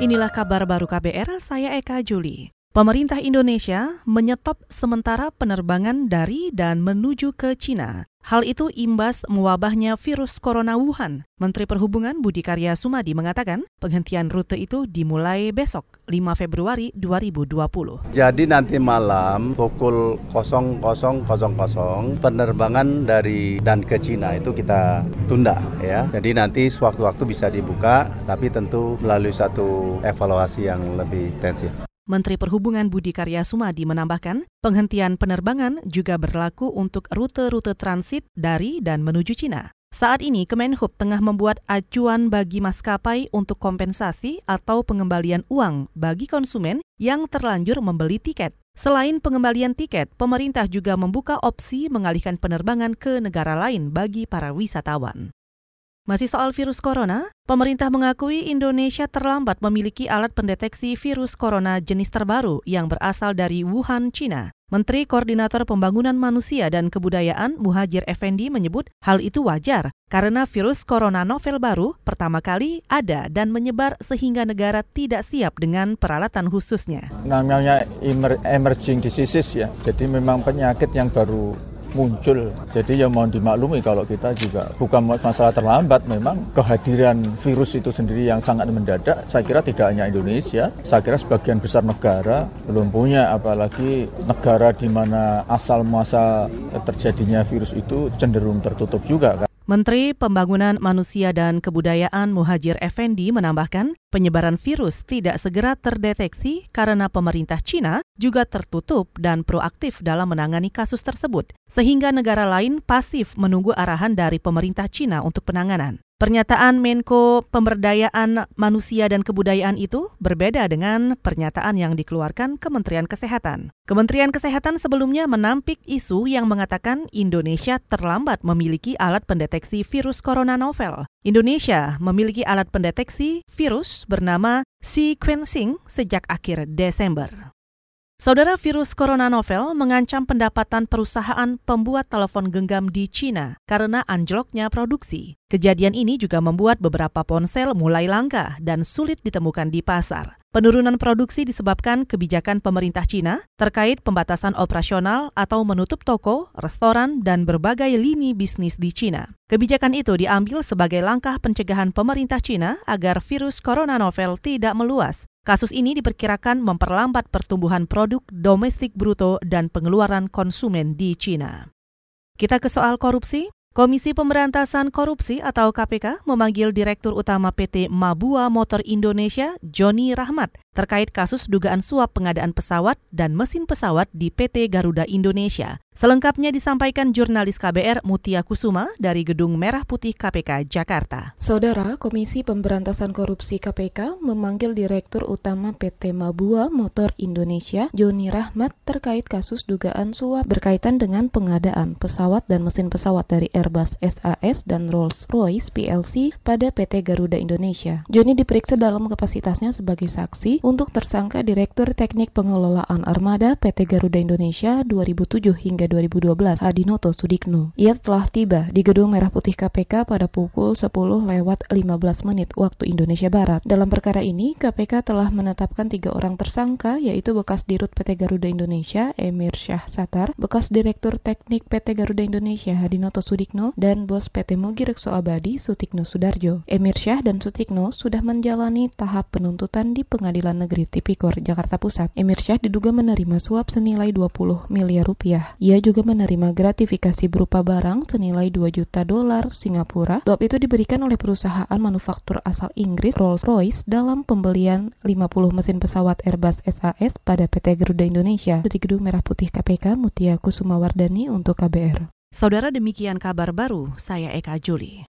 Inilah kabar baru KBR, saya Eka Juli. Pemerintah Indonesia menyetop sementara penerbangan dari dan menuju ke Cina. Hal itu imbas mewabahnya virus corona Wuhan. Menteri Perhubungan Budi Karya Sumadi mengatakan penghentian rute itu dimulai besok 5 Februari 2020. Jadi nanti malam pukul 00.00 penerbangan dari dan ke Cina itu kita tunda ya. Jadi nanti sewaktu-waktu bisa dibuka tapi tentu melalui satu evaluasi yang lebih intensif. Menteri Perhubungan Budi Karya Sumadi menambahkan, penghentian penerbangan juga berlaku untuk rute-rute transit dari dan menuju Cina. Saat ini Kemenhub tengah membuat acuan bagi maskapai untuk kompensasi atau pengembalian uang bagi konsumen yang terlanjur membeli tiket. Selain pengembalian tiket, pemerintah juga membuka opsi mengalihkan penerbangan ke negara lain bagi para wisatawan. Masih soal virus corona, pemerintah mengakui Indonesia terlambat memiliki alat pendeteksi virus corona jenis terbaru yang berasal dari Wuhan, China. Menteri Koordinator Pembangunan Manusia dan Kebudayaan Muhajir Effendi menyebut hal itu wajar karena virus corona novel baru pertama kali ada dan menyebar sehingga negara tidak siap dengan peralatan khususnya. Namanya emerging diseases ya, jadi memang penyakit yang baru muncul. Jadi ya mohon dimaklumi kalau kita juga bukan masalah terlambat, memang kehadiran virus itu sendiri yang sangat mendadak. Saya kira tidak hanya Indonesia, saya kira sebagian besar negara belum punya, apalagi negara di mana asal muasal terjadinya virus itu cenderung tertutup juga kan. Menteri Pembangunan Manusia dan Kebudayaan Muhajir Effendi menambahkan, penyebaran virus tidak segera terdeteksi karena pemerintah Cina juga tertutup dan proaktif dalam menangani kasus tersebut, sehingga negara lain pasif menunggu arahan dari pemerintah Cina untuk penanganan. Pernyataan Menko Pemberdayaan Manusia dan Kebudayaan itu berbeda dengan pernyataan yang dikeluarkan Kementerian Kesehatan. Kementerian Kesehatan sebelumnya menampik isu yang mengatakan Indonesia terlambat memiliki alat pendeteksi virus corona novel. Indonesia memiliki alat pendeteksi virus bernama sequencing sejak akhir Desember. Saudara virus corona novel mengancam pendapatan perusahaan pembuat telepon genggam di Cina karena anjloknya produksi. Kejadian ini juga membuat beberapa ponsel mulai langka dan sulit ditemukan di pasar. Penurunan produksi disebabkan kebijakan pemerintah Cina terkait pembatasan operasional atau menutup toko, restoran, dan berbagai lini bisnis di Cina. Kebijakan itu diambil sebagai langkah pencegahan pemerintah Cina agar virus corona novel tidak meluas Kasus ini diperkirakan memperlambat pertumbuhan produk domestik bruto dan pengeluaran konsumen di Cina. Kita ke soal korupsi. Komisi Pemberantasan Korupsi atau KPK memanggil Direktur Utama PT Mabua Motor Indonesia, Joni Rahmat, terkait kasus dugaan suap pengadaan pesawat dan mesin pesawat di PT Garuda Indonesia. Selengkapnya disampaikan jurnalis KBR Mutia Kusuma dari Gedung Merah Putih KPK Jakarta. Saudara Komisi Pemberantasan Korupsi KPK memanggil Direktur Utama PT Mabua Motor Indonesia, Joni Rahmat terkait kasus dugaan suap berkaitan dengan pengadaan pesawat dan mesin pesawat dari Airbus SAS dan Rolls-Royce PLC pada PT Garuda Indonesia. Joni diperiksa dalam kapasitasnya sebagai saksi untuk tersangka Direktur Teknik Pengelolaan Armada PT Garuda Indonesia 2007 hingga hingga 2012 Adinoto Sudikno. Ia telah tiba di Gedung Merah Putih KPK pada pukul 10 lewat 15 menit waktu Indonesia Barat. Dalam perkara ini, KPK telah menetapkan tiga orang tersangka, yaitu bekas Dirut PT Garuda Indonesia, Emir Syah Satar, bekas Direktur Teknik PT Garuda Indonesia, Hadinoto Sudikno, dan bos PT Mugi Rekso Abadi, Sutikno Sudarjo. Emir Syah dan Sutikno sudah menjalani tahap penuntutan di Pengadilan Negeri Tipikor, Jakarta Pusat. Emir Syah diduga menerima suap senilai 20 miliar rupiah. Ia juga menerima gratifikasi berupa barang senilai 2 juta dolar Singapura. Suap itu diberikan oleh perusahaan manufaktur asal Inggris Rolls-Royce dalam pembelian 50 mesin pesawat Airbus SAS pada PT Garuda Indonesia dari Gedung Merah Putih KPK Mutia Kusumawardani untuk KBR. Saudara demikian kabar baru, saya Eka Juli.